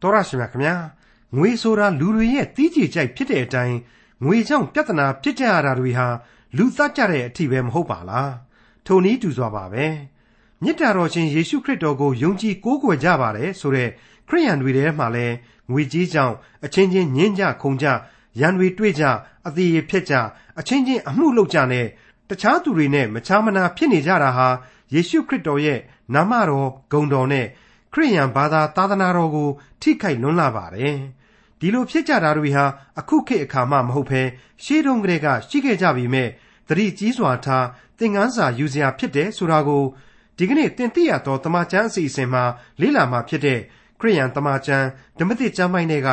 တော်ရရှိမြခင်ဗျာငွေဆိုတာလူတွေရဲ့တီးကြည်ကြိုက်ဖြစ်တဲ့အတိုင်းငွေကြောင့်ပြဿနာဖြစ်ကြရတာတွေဟာလူသတ်ကြတဲ့အထိပဲမဟုတ်ပါလားထိုနည်းတူစွာပါပဲမြစ်တာတော်ရှင်ယေရှုခရစ်တော်ကိုယုံကြည်ကိုးကွယ်ကြပါတယ်ဆိုတဲ့ခရိယန်တွေထဲမှာလဲငွေကြီးကြောင့်အချင်းချင်းညှင်းကြခုန်ကြရန်တွေတွေ့ကြအသေးရဖြစ်ကြအချင်းချင်းအမှုလုပ်ကြနဲ့တခြားသူတွေနဲ့မချာမနာဖြစ်နေကြတာဟာယေရှုခရစ်တော်ရဲ့နာမတော်ဂုဏ်တော်နဲ့ ခရိယန်ဘာသာသာသနာတော်ကို ထိခိုက်လွန်းလာပါတယ်ဒီလိုဖြစ်ကြတာတွေဟာအခုခေတ်အခါမှမဟုတ်ဘဲရှေးတုန်းကတည်းကရှိခဲ့ကြပြီမဲ့သတိကြီးစွာထားသင်ခန်းစာယူစရာဖြစ်တယ်ဆိုတာကိုဒီကနေ့တင်ပြရသောတမချန်းအစီအစဉ်မှာလေ့လာမှာဖြစ်တဲ့ခရိယန်တမချန်းဓမ္မသစ်ကျမ်းပိုင်းတွေက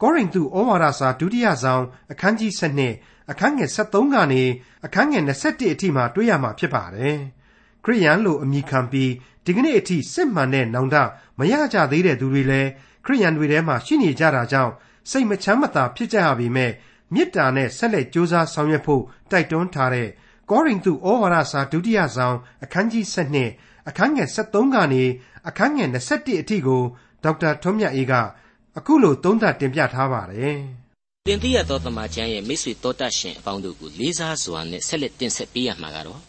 ကောရိန္သုဩဝါဒစာဒုတိယဆောင်အခန်းကြီး7အခန်းငယ်73ကနေအခန်းငယ်21အထိမှာတွေ့ရမှာဖြစ်ပါတယ်။ ခရိယန်လို့အမည်ခံပြီးဒီကနေ့အထိစစ်မှန်တဲ့နောင်တမရကြသေးတဲ့သူတွေလည်းခရိယန်တွေထဲမှာရှိနေကြတာကြောင့်စိတ်မချမ်းမသာဖြစ်ကြရပေမဲ့မေတ္တာနဲ့ဆက်လက်ကြိုးစားဆောင်ရွက်ဖို့တိုက်တွန်းထားတဲ့ကောရိန္သုဩဝါဒစာဒုတိယဆောင်အခန်းကြီး7အခန်းငယ်73ကနေအခန်းငယ်21အထိကိုဒေါက်တာထွန်းမြတ်အေးကအခုလိုသုံးသပ်တင်ပြထားပါတယ်။တင်ပြရသောတမန်ကျမ်းရဲ့မိတ်ဆွေတော်တတ်ရှင်အပေါင်းတို့ကိုလေးစားစွာနဲ့ဆက်လက်တင်ဆက်ပေးရမှာကတော့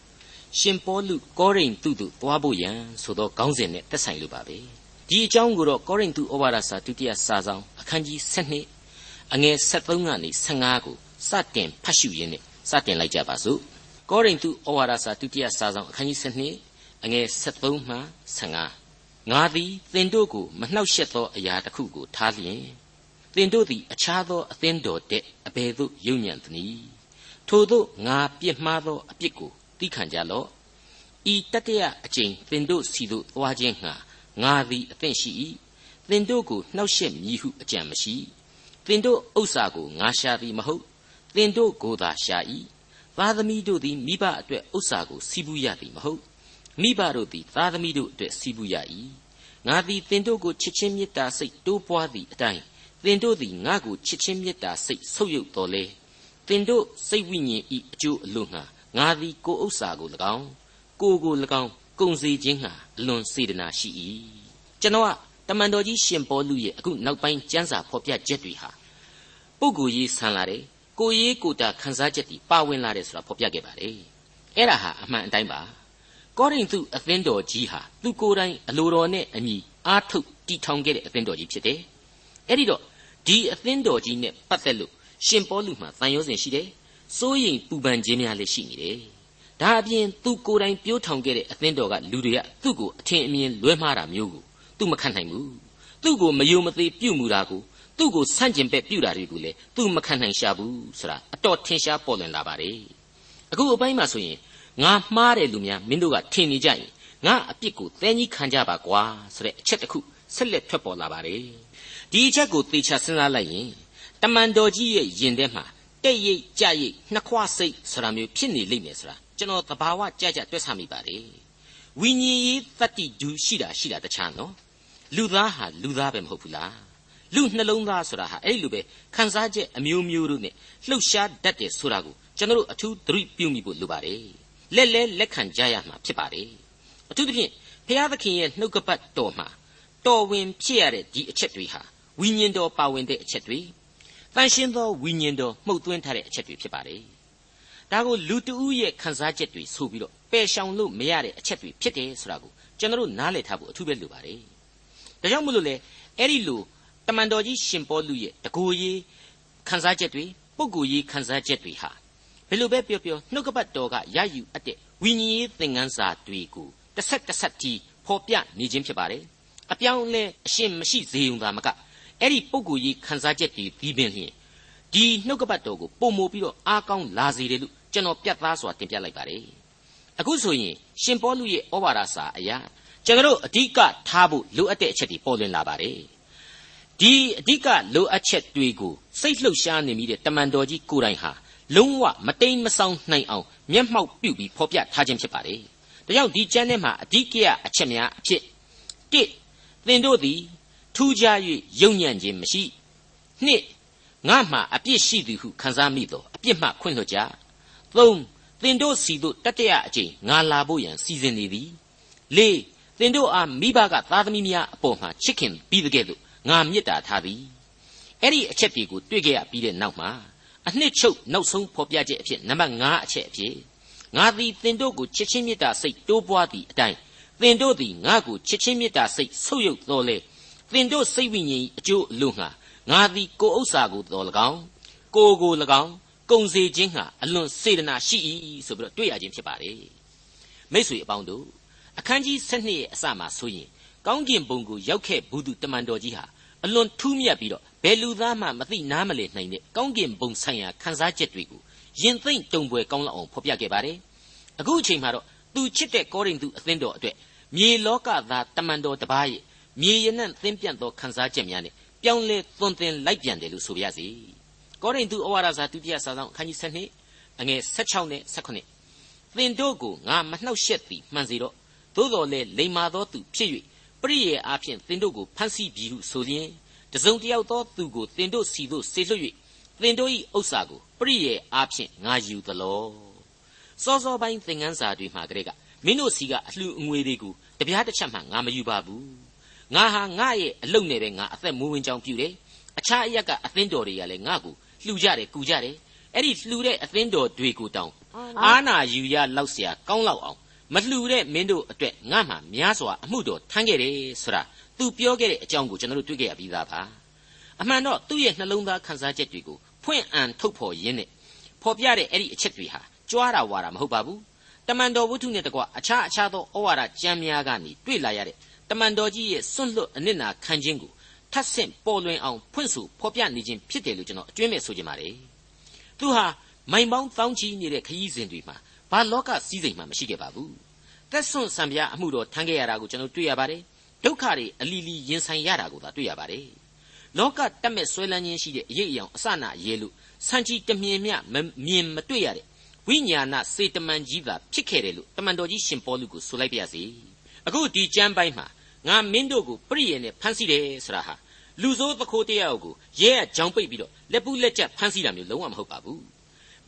ရှင်ပေါလုကောရိန္သုတို့သွားဖို့ရန်ဆိုသောခေါင်းစဉ်နဲ့သက်ဆိုင်လိုပါပဲ။ဒီအကြောင်းကိုတော့ကောရိန္သုဩဝါဒစာဒုတိယစာဆောင်အခန်းကြီး7အငယ်73ကနေ15ကိုစတင်ဖတ်ရှုရင်းနဲ့စတင်လိုက်ကြပါစို့။ကောရိန္သုဩဝါဒစာဒုတိယစာဆောင်အခန်းကြီး7အငယ်73မှ15ငါသည်သင်တို့ကိုမနှောက်ယှက်သောအရာတစ်ခုကိုထားလျင်သင်တို့သည်အခြားသောအသင်းတော်တဲ့အဘယ်သို့ယုံညံ့သနည်းထို့သောငါပြစ်မှားသောအပြစ်ကို သိခံကြလော့ဤတတရအကျင့်သင်တို့စီသို့သွားခြင်းငှာငါသည်အသင့်ရှိ၏သင်တို့ကိုနှောက်ယှက်မည်ဟုအကြံမရှိသင်တို့ဥစ္စာကိုငါရှာသည်မဟုတ်သင်တို့ကိုသာရှာ၏သားသမီးတို့သည်မိဘအတွက်ဥစ္စာကိုစီးပူးရသည်မဟုတ်မိဘတို့သည်သားသမီးတို့အတွက်စီးပူးရ၏ငါသည်သင်တို့ကိုချစ်ချင်းမေတ္တာစိတ်တိုးပွားသည့်အတိုင်းသင်တို့သည်ငါကိုချစ်ချင်းမေတ္တာစိတ်ဆုပ်ယုပ်တော်လေသင်တို့စိတ်ဝိညာဉ်ဤအကျိုးအလို့ငှာ ငါသည်ကိုဥစ္စာကို၎င်းကိုကို၎င်းကုန်စေခြင်းငှာအလွန်စေတနာရှိ၏ကျွန်တော်ကတမန်တော်ကြီးရှင်ပေါလုရဲ့အခုနောက်ပိုင်းကျမ်းစာဖော်ပြချက်တွေဟာပုဂ္ဂိုလ်ရေးဆန်လာတယ်ကိုရေးကိုတာခန်းစားချက်တွေပါဝင်လာတယ်ဆိုတာဖော်ပြခဲ့ပါတယ်အဲ့ဒါဟာအမှန်အတိုင်းပါကောရိန္သုအသင်းတော်ကြီးဟာသူကိုယ်တိုင်အလိုတော်နဲ့အညီအားထုတ်တည်ထောင်ခဲ့တဲ့အသင်းတော်ကြီးဖြစ်တယ်။အဲ့ဒီတော့ဒီအသင်းတော်ကြီးနဲ့ပတ်သက်လို့ရှင်ပေါလုမှာတန်ရုံးစင်ရှိတယ်။ စိုးရိမ်ပူပန်ခြင်းများလည်းရှိနေတယ်။ဒါအပြင်သူကိုယ်တိုင်ပြိုးထောင်ခဲ့တဲ့အသင်းတော်ကလူတွေကသူ့ကိုအထင်အမြင်လွဲမှားတာမျိုးကိုသူမခံနိုင်ဘူး။သူ့ကိုမယုံမသေးပြုတ်မှုတာကိုသူ့ကိုဆန့်ကျင်ဘက်ပြုတာတွေကိုလည်းသူမခံနိုင်ရှာဘူးဆိုတာအတော်ထင်ရှားပေါ်လွင်လာပါတယ်။အခုအပိုင်းမှာဆိုရင်ငါမှားတယ်လူများမင်းတို့ကထင်နေကြရင်ငါအပြစ်ကိုသဲကြီးခံကြပါကွာဆိုတဲ့အချက်တစ်ခုဆက်လက်ထွက်ပေါ်လာပါတယ်ဒီအချက်ကိုသေချာစဉ်းစားလိုက်ရင်တမန်တော်ကြီးရဲ့ယင်ထဲမှာ တဲ့ရိတ်ကြရိတ်နှစ်ခွစိတ်ဆိုတာမျိုးဖြစ်နေလိမ့်မယ်ဆိုတာကျွန်တော်သဘာဝကြကြတွက်ဆမိပါတယ်ဝိညာဉ်ရေးတတ္တိဒူရှိတာရှိတာတခြားနော်လူသားဟာလူသားပဲမဟုတ်ဘူးလားလူနှလုံးသားဆိုတာဟာအဲ့လိုပဲခံစားချက်အမျိုးမျိုးတို့နဲ့လှုပ်ရှားတတ်တယ်ဆိုတာကိုကျွန်တော်တို့အထူးသတိပြုမိဖို့လိုပါတယ်လက်လဲလက်ခံကြရမှာဖြစ်ပါတယ်အထူးသဖြင့်ဘုရားသခင်ရဲ့နှုတ်ကပတ်တော်မှာတော်ဝင်ဖြစ်ရတဲ့ဒီအချက်တွေဟာဝိညာဉ်တော်ပါဝင်တဲ့အချက်တွေ တန်ရှင်းသောဝိညာဉ်တော်မှုတ်သွင်းထားတဲ့အချက်တွေဖြစ်ပါတယ်ဒါကိုလူတဦးရဲ့ခံစားချက်တွေဆိုပြီးတော့ပယ်ရှောင်လို့မရတဲ့အချက်တွေဖြစ်တယ်ဆိုတာကိုကျွန်တော်တို့နားလည်ထားဖို့အထူးပဲလိုပါတယ်ဒါကြောင့်မို့လို့လေအဲ့ဒီလိုတမန်တော်ကြီးရှင်ပေါလုရဲ့တကူရေးခံစားချက်တွေပုဂ္ဂိုလ်ရေးခံစားချက်တွေဟာဘယ်လိုပဲပြောပြောနှုတ်ကပတ်တော်ကရယူအပ်တဲ့ဝိညာဉ်ရေးသင်ခန်းစာတွေကိုတစ်ဆက်တစ်ဆက်တီဖော်ပြနေခြင်းဖြစ်ပါတယ်အပြောင်းလဲအရှင်းမရှိစေုံသာမက အဲ့ဒီပုံကိုကြီးခန်းစားချက်တွေပြီးပင်လျင်ဒီနှုတ်ကပတ်တော်ကိုပုံမိုပြီးတော့အားကောင်းလာစေတယ်လို့ကျွန်တော်ပြတ်သားစွာတင်ပြလိုက်ပါတယ်အခုဆိုရင်ရှင်ပေါလုရဲ့ဩဝါဒစာအရာကျွန်တော်အဓိကထားဖို့လိုအပ်တဲ့အချက်တွေပေါ်လွင်လာပါတယ်ဒီအဓိကလိုအပ်ချက်တွေကိုစိတ်လှုပ်ရှားနေမိတဲ့တမန်တော်ကြီးကိုယ်တိုင်ဟာလုံးဝမတိမ်မဆောင်နိုင်အောင်မျက်မှောက်ပြုပြီးဖော်ပြထားခြင်းဖြစ်ပါတယ်။ဒါကြောင့်ဒီကျမ်းထဲမှာအဓိကအချက်များအဖြစ်၁သင်တို့သည် ထူးခြား၍ယုံညံ့ခြင်းမရှိ၂ငါမှအပြစ်ရှိသည်ဟုခံစားမိသောအပြစ်မှခွင့်လွှတ်ကြ၃သင်တို့စီတို့တတရအကျင့်ငါလာဖို့ရန်စီစဉ်နေသည်၄သင်တို့အားမိဘကသားသမီးများအပေါ်မှာချစ်ခင်ပြီးတဲ့ကဲ့သို့ငါမေတ္တာထားသည်အဲ့ဒီအချက်တွေကိုတွေ့ကြရပြီးတဲ့နောက်မှာအနှစ်ချုပ်နောက်ဆုံးဖော်ပြချက်အဖြစ်နံပါတ်5အချက်အဖြစ်ငါသည်သင်တို့ကိုချစ်ချင်းမေတ္တာစိတ်တိုးပွားသည့်အတိုင်းသင်တို့သည်ငါကိုချစ်ချင်းမေတ္တာစိတ်ဆုပ်ယုပ်တော်လေ သင်တို့စိတ်ဝိညာဉ်အကျိုးအလို့ငှာငါသည်ကိုဥစ္စာကိုတော်၎င်းကိုကို၎င်းကုံစေခြင်းဟာအလွန်စေတနာရှိ၏ဆိုပြီးတော့တွေ့ရခြင်းဖြစ်ပါတယ်မိษွေအပေါင်းတို့အခန်းကြီး7ရဲ့အစမှာဆိုရင်ကောင်းကင်ဘုံကိုရောက်ခဲ့ဘူးသူတမန်တော်ကြီးဟာအလွန်ထူးမြတ်ပြီးတော့ဘယ်လူသားမှမသိနားမလည်နိုင်တဲ့ကောင်းကင်ဘုံဆိုင်ရာခန်းစားချက်တွေကိုရင်သိမ့်တုံပွဲကောင်းလောက်အောင်ဖော်ပြခဲ့ပါတယ်အခုအချိန်မှာတော့သူချစ်တဲ့ကောရိန္သုအသင်းတော်အတွက်မြေလောကသားတမန်တော်တစ်ပါးရဲ့ မြေရနံ့သင်းပြန့်သောခန်းစားချက်များနဲ့ပြောင်းလဲသွန်သင်လိုက်ပြန်တယ်လို့ဆိုပါရစေကောရိန္သုဩဝါဒစာဒုတိယစာဆောင်အခန်းကြီး7အငယ်16နဲ့18သင်တို့ကိုငါမနှောက်ယှက်သည်မှန်စေတော့သို့တော်လည်းလိမ္မာသောသူဖြစ်၍ပရိယေအားဖြင့်သင်တို့ကိုဖန်ဆီးပြီးဟုဆိုလျင်တစုံတယောက်သောသူကိုသင်တို့စီသို့ဆေလွတ်၍သင်တို့၏ဥစ္စာကိုပရိယေအားဖြင့်ငါယူသလောစောစောပိုင်းသင်ငန်းစာတွေမှာကလေးကမင်းတို့စီကအလှအငွေတွေကိုတပြားတစ်ချက်မှငါမယူပါဘူး ငါဟာငါရဲ့အလုပ်နဲ့ပဲငါအသက်မွေးဝင်းကြောင်းပြုတယ်အခြားအရက်ကအသင်းတော်တွေကလည်းငါ့ကိုလှူကြတယ်ကူကြတယ်အဲ့ဒီလှူတဲ့အသင်းတော်တွေကိုတောင်းအာနာယူရလောက်เสียကောင်းလောက်အောင်မလှူတဲ့မင်းတို့အတွက်ငါမှများစွာအမှုတော်ထမ်းခဲ့တယ်ဆိုတာသူပြောခဲ့တဲ့အကြောင်းကိုကျွန်တော်တို့တွေ့ခဲ့ရပြီးသားပါအမှန်တော့သူ့ရဲ့နှလုံးသားခန်းစားချက်တွေကိုဖွင့်အံထုတ်ဖော်ရင်းနဲ့ဖော်ပြတဲ့အဲ့ဒီအချက်တွေဟာကြွားတာဝါတာမဟုတ်ပါဘူးတမန်တော်ဝတ္ထုနဲ့တကွအခြားအခြားသောဩဝါဒကျမ်းများကနေတွေ့လာရတဲ့ တမန်တော်ကြီးရဲ့စွန့်လွတ်အနစ်နာခံခြင်းကိုထပ်ဆင့်ပေါ်လွင်အောင်ဖွင့်ဆိုဖော်ပြနေခြင်းဖြစ်တယ်လို့ကျွန်တော်အကျွမ်းမဲ့ဆိုချင်ပါတယ်သူဟာမိုင်ပေါင်းတောင်းချီနေတဲ့ခရီးစဉ်တွေမှာဘာလောကစည်းစိမ်မှမရှိခဲ့ပါဘူးသက်ဆွန့်ဆံပြအမှုတော်ထမ်းခဲ့ရတာကိုကျွန်တော်တွေ့ရပါတယ်ဒုက္ခတွေအလီလီရင်ဆိုင်ရတာကိုသာတွေ့ရပါတယ်လောကတက်မဲ့ဆွဲလန်းခြင်းရှိတဲ့အရေးအယောင်အစနာရဲလို့စံချီတမြင်မြမြင်မတွေ့ရတဲ့ဝိညာဏစေတမန်ကြီးသာဖြစ်ခဲ့တယ်လို့တမန်တော်ကြီးရှင်ပေါလုကိုဆိုလိုက်ပါရစေအခုဒီကျမ်းပိုင်းမှာ ငါမင်းတို့ကိုပြည့်ရဲ့နဲ့ဖမ်းဆီးတယ်ဆိုတာဟာလူဆိုးသခိုးတရားကိုရဲအကြောင်းပိတ်ပြီးတော့လက်ပူးလက်ချက်ဖမ်းဆီးတာမျိုးလုံးဝမဟုတ်ပါဘူး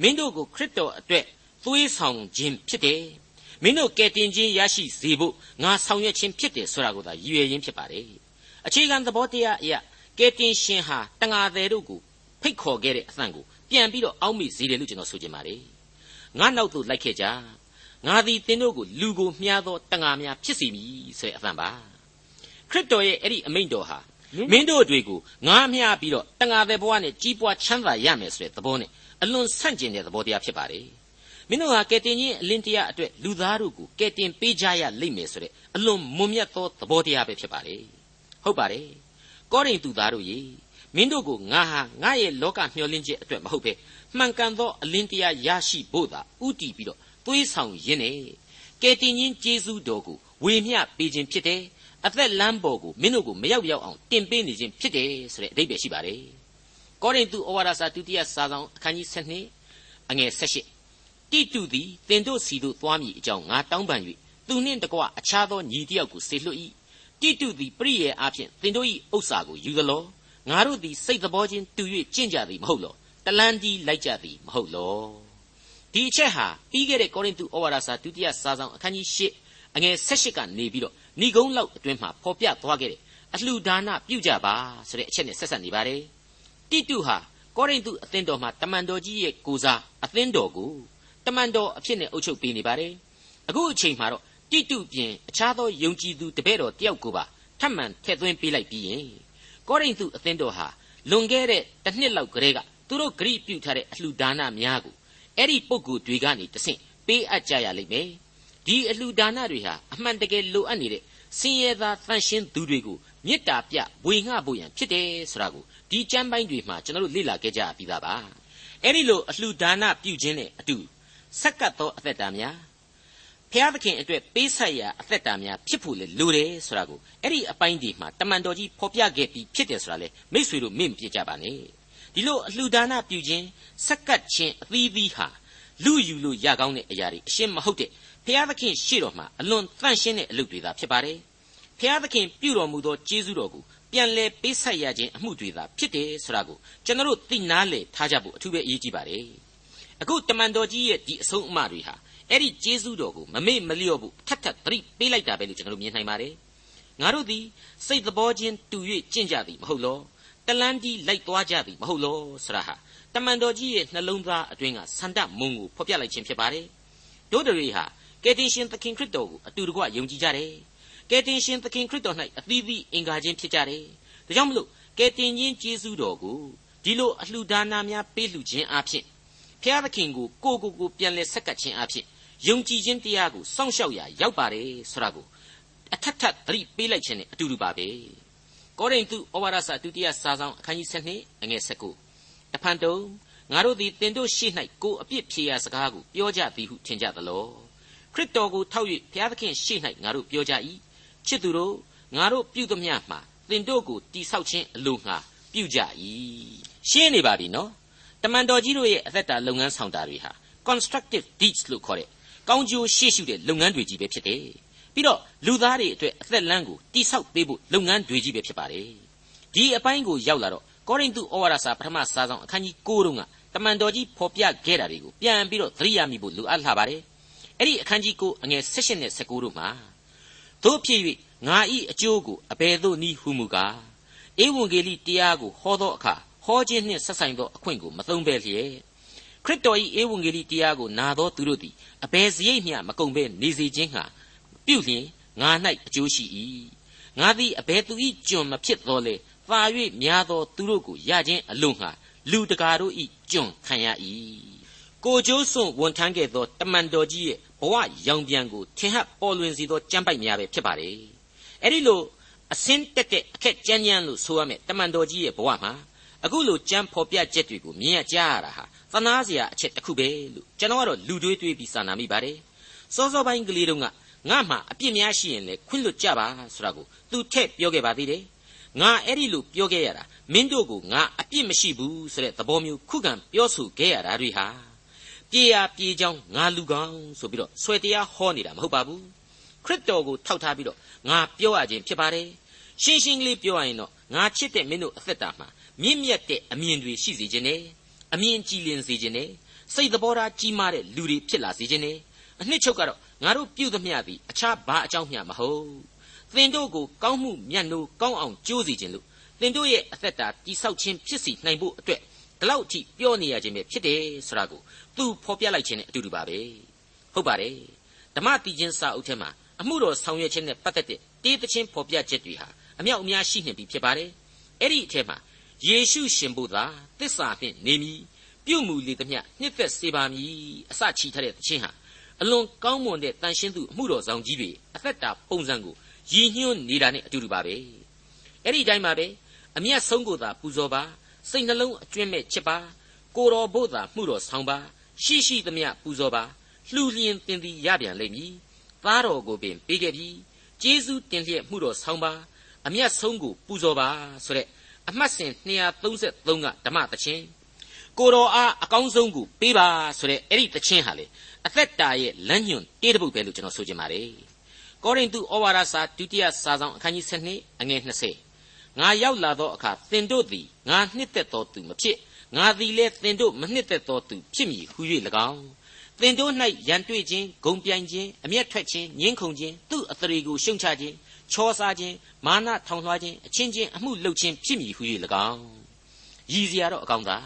မင်းတို့ကိုခရစ်တော်အတွက်သွေးဆောင်ခြင်းဖြစ်တယ်မင်းတို့ကယ်တင်ခြင်းရရှိစေဖို့ငါဆောင်ရွက်ခြင်းဖြစ်တယ်ဆိုတာကိုသာရည်ရွယ်ရင်းဖြစ်ပါတယ်အခြေခံသဘောတရားအရာကယ်တင်ရှင်ဟာတငါသည်တို့ကိုဖိတ်ခေါ်ခဲ့တဲ့အသံကိုပြန်ပြီးတော့အောက်မေ့စေတယ်လို့ကျွန်တော်ဆိုချင်ပါတယ်ငါနောက်သို့လိုက်ခဲ့ကြငါသည်သင်တို့ကိုလူကိုမြားသောတငါများဖြစ်စီမည်ဆိုတဲ့အသံပါ ခရစ်တော်ရဲ့အဲ့ဒီအမိန့်တော်ဟာမင်းတို့တွေကိုငါမျှပြီးတော့တငါတဲ့ဘဝနဲ့ကြီးပွားချမ်းသာရမယ်ဆိုတဲ့သဘောနဲ့အလွန်ဆန့်ကျင်တဲ့သဘောတရားဖြစ်ပါတယ်မင်းတို့ဟာကယ်တင်ခြင်းအလင်းတရားအတွက်လူသားတို့ကိုကယ်တင်ပေးကြရလိမ့်မယ်ဆိုတဲ့အလွန်မွန်မြတ်သောသဘောတရားပဲဖြစ်ပါတယ်ဟုတ်ပါတယ်ကောရိန္သုသားတို့ရေမင်းတို့ကိုငါဟာငါရဲ့လောကမျှော်လင့်ချက်အတွက်မဟုတ်ပဲမှန်ကန်သောအလင်းတရားရရှိဖို့သာဥတည်ပြီးတော့သွေးဆောင်ရင်းနဲ့ကယ်တင်ခြင်းကျေးဇူးတော်ကိုဝေမျှပေးခြင်းဖြစ်တယ် အသက်လမ်းပေါ်ကိုမင်းတို့ကိုမရောက်ရောက်အောင်တင်ပေးနေခြင်းဖြစ်တယ်ဆိုတဲ့အဓိပ္ပာယ်ရှိပါတယ်ကောရိန္သုဩဝါဒစာဒုတိယစာဆောင်အခန်းကြီး7အငယ်18တိတုသည်တင်တို့စီတို့သွားမည်အကြောင်းငါတောင်းပန်၍သူနှင့်တကွအခြားသောညီတယောက်ကိုဆေလွှတ်၏တိတုသည်ပရိယေအားဖြင့်တင်တို့၏ဥစ္စာကိုယူသလောငါတို့သည်စိတ်သဘောချင်းတူ၍ကျင့်ကြသည်မဟုတ်လောတလန်းကြီးလိုက်ကြသည်မဟုတ်လောဒီအချက်ဟာပြီးခဲ့တဲ့ကောရိန္သုဩဝါဒစာဒုတိယစာဆောင်အခန်းကြီး8အငယ်18ကနေပြီးတော့ ဏိဂုံးလောက်အတွင်းမှာဖော်ပြသွားခဲ့တယ်အလှူဒါနပြုကြပါဆိုတဲ့အချက်နဲ့ဆက်ဆက်နေပါတယ်တိတုဟာကောရိန္သုအသင်းတော်မှာတမန်တော်ကြီးရဲ့ကိုစားအသင်းတော်ကိုတမန်တော်အဖြစ်နဲ့အုပ်ချုပ်ပေးနေပါတယ်အခုအချိန်မှာတော့တိတုပြင်အခြားသောယုံကြည်သူတပည့်တော်တယောက်ကိုပါထပ်မံထည့်သွင်းပေးလိုက်ပြီးရင်ကောရိန္သုအသင်းတော်ဟာလွန်ခဲ့တဲ့တစ်နှစ်လောက်ကလေးကသူတို့ဂရိပြုထားတဲ့အလှူဒါနများကိုအဲ့ဒီပုဂ္ဂိုလ်တွေကနေတဆင့်ပေးအပ်ကြရလိမ့်မယ် ဒီအလှူဒါနတွေဟာအမှန်တကယ်လိုအပ်နေတဲ့ဆင်းရဲသားတန်ရှင်းသူတွေကိုမေတ္တာပြဝေငှဖို့ရန်ဖြစ်တယ်ဆိုတာကိုဒီကျမ်းပိုင်းတွေမှာကျွန်တော်တို့လေ့လာခဲ့ကြပြီးသားပါအဲ့ဒီလိုအလှူဒါနပြုခြင်းနဲ့အတူဆက်ကပ်သောအသက်တာများဖျားသခင်အတွက်ပေးဆက်ရာအသက်တာများဖြစ်ဖို့လေလိုတယ်ဆိုတာကိုအဲ့ဒီအပိုင်းဒီမှာတမန်တော်ကြီးဖော်ပြခဲ့ပြီးဖြစ်တယ်ဆိုတာလေမိษွေတို့မေ့မပြကြပါနဲ့ဒီလိုအလှူဒါနပြုခြင်းဆက်ကပ်ခြင်းအသီးသီးဟာလူယူလို့ရကောင်းတဲ့အရာတွေအရှင်းမဟုတ်တဲ့ ဖျားသခင်ရှေ့တော်မှာအလွန်တန့်ရှင်းတဲ့အလုပ်တွေသာဖြစ်ပါတယ်ဖျားသခင်ပြုတော်မူသောကျေးဇူးတော်ကိုပြန်လဲပေးဆက်ရခြင်းအမှုတွေသာဖြစ်တယ်ဆိုတာကိုကျွန်တော်တို့သိနာလေထားကြဖို့အထူးပဲအရေးကြီးပါတယ်အခုတမန်တော်ကြီးရဲ့ဒီအဆုံးအမတွေဟာအဲ့ဒီကျေးဇူးတော်ကိုမမေ့မလျော့ဘူးထပ်ထပ်သတိပေးလိုက်တာပဲလို့ကျွန်တော်တို့မြင်နိုင်ပါတယ်ငါတို့သည်စိတ်သဘောချင်းတူ၍ကျင့်ကြသည်မဟုတ်လောတလန်းတီးလိုက်သွားကြသည်မဟုတ်လောဆရာဟာတမန်တော်ကြီးရဲ့နှလုံးသားအတွင်းကဆန္ဒမုံကိုဖော်ပြလိုက်ခြင်းဖြစ်ပါတယ်တို့တွေဟာ ကယ်တင်ရှင်သခင်ခရစ်တော်ကိုအတူတကွယုံကြည်ကြတယ်ကယ်တင်ရှင်သခင်ခရစ်တော်၌အသီးသီးအင်္ဂါချင်းဖြစ်ကြတယ်ဒါကြောင့်မလို့ကယ်တင်ရှင်ယေရှုတော်ကိုဒီလိုအလှူဒါနများပေးလှူခြင်းအပြင်ဖျားသခင်ကိုကိုကိုကိုပြန်လဲဆက်ကပ်ခြင်းအပြင်ယုံကြည်ခြင်းတရားကိုစောင့်ရှောက်ရာရောက်ပါတယ်ဆိုတာကိုအထက်ထပ်သတိပေးလိုက်ခြင်းနဲ့အတူတူပါပဲကောရိန္သုဩဝါဒစာဒုတိယစာဆောင်အခန်းကြီး7အငယ်19တဖန်တုံငါတို့သည်တင်တို့ရှိ၌ကိုအပြစ်ဖြေရာစကားကိုပြောကြသည်ဟုထင်ကြသလော ခရစ်တော်ကိုထောက်၍ဘုရားသခင်ရှိ၌ငါတို့ပြောကြ၏ချစ်သူတို့ငါတို့ပြုသမျှမှာတင်တို့ကိုတိဆောက်ခြင်းအလိုငှာပြုကြ၏ရှင်းနေပါပြီနော်တမန်တော်ကြီးတို့ရဲ့အသက်တာလုပ်ငန်းဆောင်တာတွေဟာ constructive deeds လို့ခေါ်တဲ့ကောင်းကျိုးရှေ့ရှုတဲ့လုပ်ငန်းတွေကြီးပဲဖြစ်တယ်ပြီးတော့လူသားတွေအတွက်အသက်လမ်းကိုတိဆောက်ပေးဖို့လုပ်ငန်းတွေကြီးပဲဖြစ်ပါတယ်ဒီအပိုင်းကိုရောက်လာတော့ကောရိန္သုဩဝါဒစာပထမစာဆောင်အခန်းကြီး9တုန်းကတမန်တော်ကြီးဖော်ပြခဲ့တာတွေကိုပြန်ပြီးတော့သတိရမိဖို့လိုအပ်လာပါတယ် အဲ့ဒီအခန်းကြီး9အငယ်16နဲ့19တို့မှာတို့ဖြစ်၍ငါဤအကျိုးကိုအဘယ်သို့နည်းဟုမူကားဧဝံဂေလိတရားကိုဟောသောအခါဟောခြင်းနှင့်ဆက်ဆိုင်သောအခွင့်ကိုမသုံးပဲလျက်ခရစ်တော်၏ဧဝံဂေလိတရားကိုနာသောသူတို့သည်အဘယ်စရိတ်မျှမကုန်ဘဲနေစေခြင်းဟာပြုလျင်ငါ၌အကျိုးရှိ၏ငါသည်အဘယ်သူ၏ကျွန်မဖြစ်တော်လေသာ၍များသောသူတို့ကိုရခြင်းအလို့ငှာလူတကာတို့၏ကျွန်ခံရ၏ကိုကျိုးစွန့်ဝန်ထမ်းခဲ့သောတမန်တော်ကြီးရဲ့ ဘဝရောင်ပြန်ကိုထင်ဟပ်ပေါ်လွင်စေသောကြမ်းပိုက်များပဲဖြစ်ပါတယ်အဲ့ဒီလိုအစင်းတက်တဲ့အခက်ကြမ်းကြမ်းလို့ဆိုရမယ်တမန်တော်ကြီးရဲ့ဘဝမှာအခုလိုကြမ်းဖော်ပြချက်တွေကိုမြင်ရကြရတာဟာသနာစရာအချက်တစ်ခုပဲလို့ကျွန်တော်ကတော့လူတွေးတွေးပြီးစာနာမိပါတယ်စောစောပိုင်းကလေးတုန်းကငါမှအပြစ်များရှိရင်လေခွင့်လွတ်ကြပါဆိုတာကိုသူထည့်ပြောခဲ့ပါသေးတယ်ငါအဲ့ဒီလိုပြောခဲ့ရတာမင်းတို့ကိုငါအပြစ်မရှိဘူးဆိုတဲ့သဘောမျိုးခုခံပြောဆိုခဲ့ရတာတွေဟာ ပြေရပြေကြောင်းငါလူကောင်းဆိုပြီးတော့ဆွဲတရားဟောနေတာမဟုတ်ပါဘူးခရစ်တော်ကိုထောက်ထားပြီးတော့ငါပြောရခြင်းဖြစ်ပါတယ်ရှင်းရှင်းလေးပြောရရင်တော့ငါချစ်တဲ့မင်းတို့အသက်တာမှာမြင့်မြတ်တဲ့အမြင်တွေရှိစေခြင်းနဲ့အမြင်ကြည်လင်စေခြင်းနဲ့စိတ်သဘောထားကြီးမားတဲ့လူတွေဖြစ်လာစေခြင်းနဲ့အနှစ်ချုပ်ကတော့ငါတို့ပြုသမျှသည်အခြားဘာအကြောင်းမျှမဟုတ်သင်တို့ကိုကောင်းမှုမြတ်နိုးကောင်းအောင်ကြိုးစီခြင်းလို့သင်တို့ရဲ့အသက်တာတိဆောက်ခြင်းဖြစ်စီနိုင်ဖို့အတွက် ဒီလောက်အထိပြောနေရခြင်းပဲဖြစ်တယ်ဆိုတာကိုသူဖော်ပြလိုက်ခြင်းနဲ့အတူတူပါပဲဟုတ်ပါတယ်ဓမ္မတိချင်းစာအုပ်ထဲမှာအမှုတော်ဆောင်ရွက်ခြင်းနဲ့ပတ်သက်တဲ့တေးသချင်းဖော်ပြချက်တွေဟာအမြောက်အများရှိနေပြီဖြစ်ပါတယ်အဲ့ဒီအထက်မှာယေရှုရှင်ဘုရားသစ္စာဖြင့်နေမည်ပြုမှုလေသမျှနှစ်သက်စေပါမည်အစချီထားတဲ့သချင်းဟာအလွန်ကောင်းမွန်တဲ့တန်ရှင်းသူအမှုတော်ဆောင်ကြီးတွေအသက်တာပုံစံကိုရည်ညွှန်းနေတာနဲ့အတူတူပါပဲအဲ့ဒီတိုင်းပါပဲအမျက်ဆုံးကိုသာပူဇော်ပါ စိတ်နှလုံးအကျွင့်မဲ့ချစ်ပါကိုတော်ဘို့သာမှုတော်ဆောင်ပါရှိရှိသမျှပူဇော်ပါလှူလျင်တင်သည်ရပြန်လိမ့်မည်သားတော်ကိုပင်ပေးခဲ့ပြီကျေးဇူးတင်လျက်မှုတော်ဆောင်ပါအမျက်ဆုံးကိုပူဇော်ပါဆိုတဲ့အမှတ်စဉ်233ကဓမ္မသချင်းကိုတော်အားအကောင်းဆုံးကိုပေးပါဆိုတဲ့အဲ့ဒီသချင်းဟာလေအသက်တာရဲ့လမ်းညွန်တေးတပုတ်ပဲလို့ကျွန်တော်ဆိုချင်ပါတယ်ကောရိန္သုဩဝါဒစာဒုတိယစာဆောင်အခန်းကြီး7အငယ်20 ငါရောက်လာသောအခါသင်တို့သည်ငါနှစ်သက်သောသူမဖြစ်ငါသည်လည်းသင်တို့မနှစ်သက်သောသူဖြစ်မည်ဟု၍၎င်းသင်တို့၌ရန်တွေ့ခြင်းဂုံပြိုင်ခြင်းအမျက်ထွက်ခြင်းငင်းခုန်ခြင်းသူ့အသရေကိုရှုံချခြင်းချောစားခြင်းမာနထောင်လွှားခြင်းအချင်းချင်းအမှုလုပ်ခြင်းဖြစ်မည်ဟု၍၎င်းရည်စရာတော့အကောင်းသာ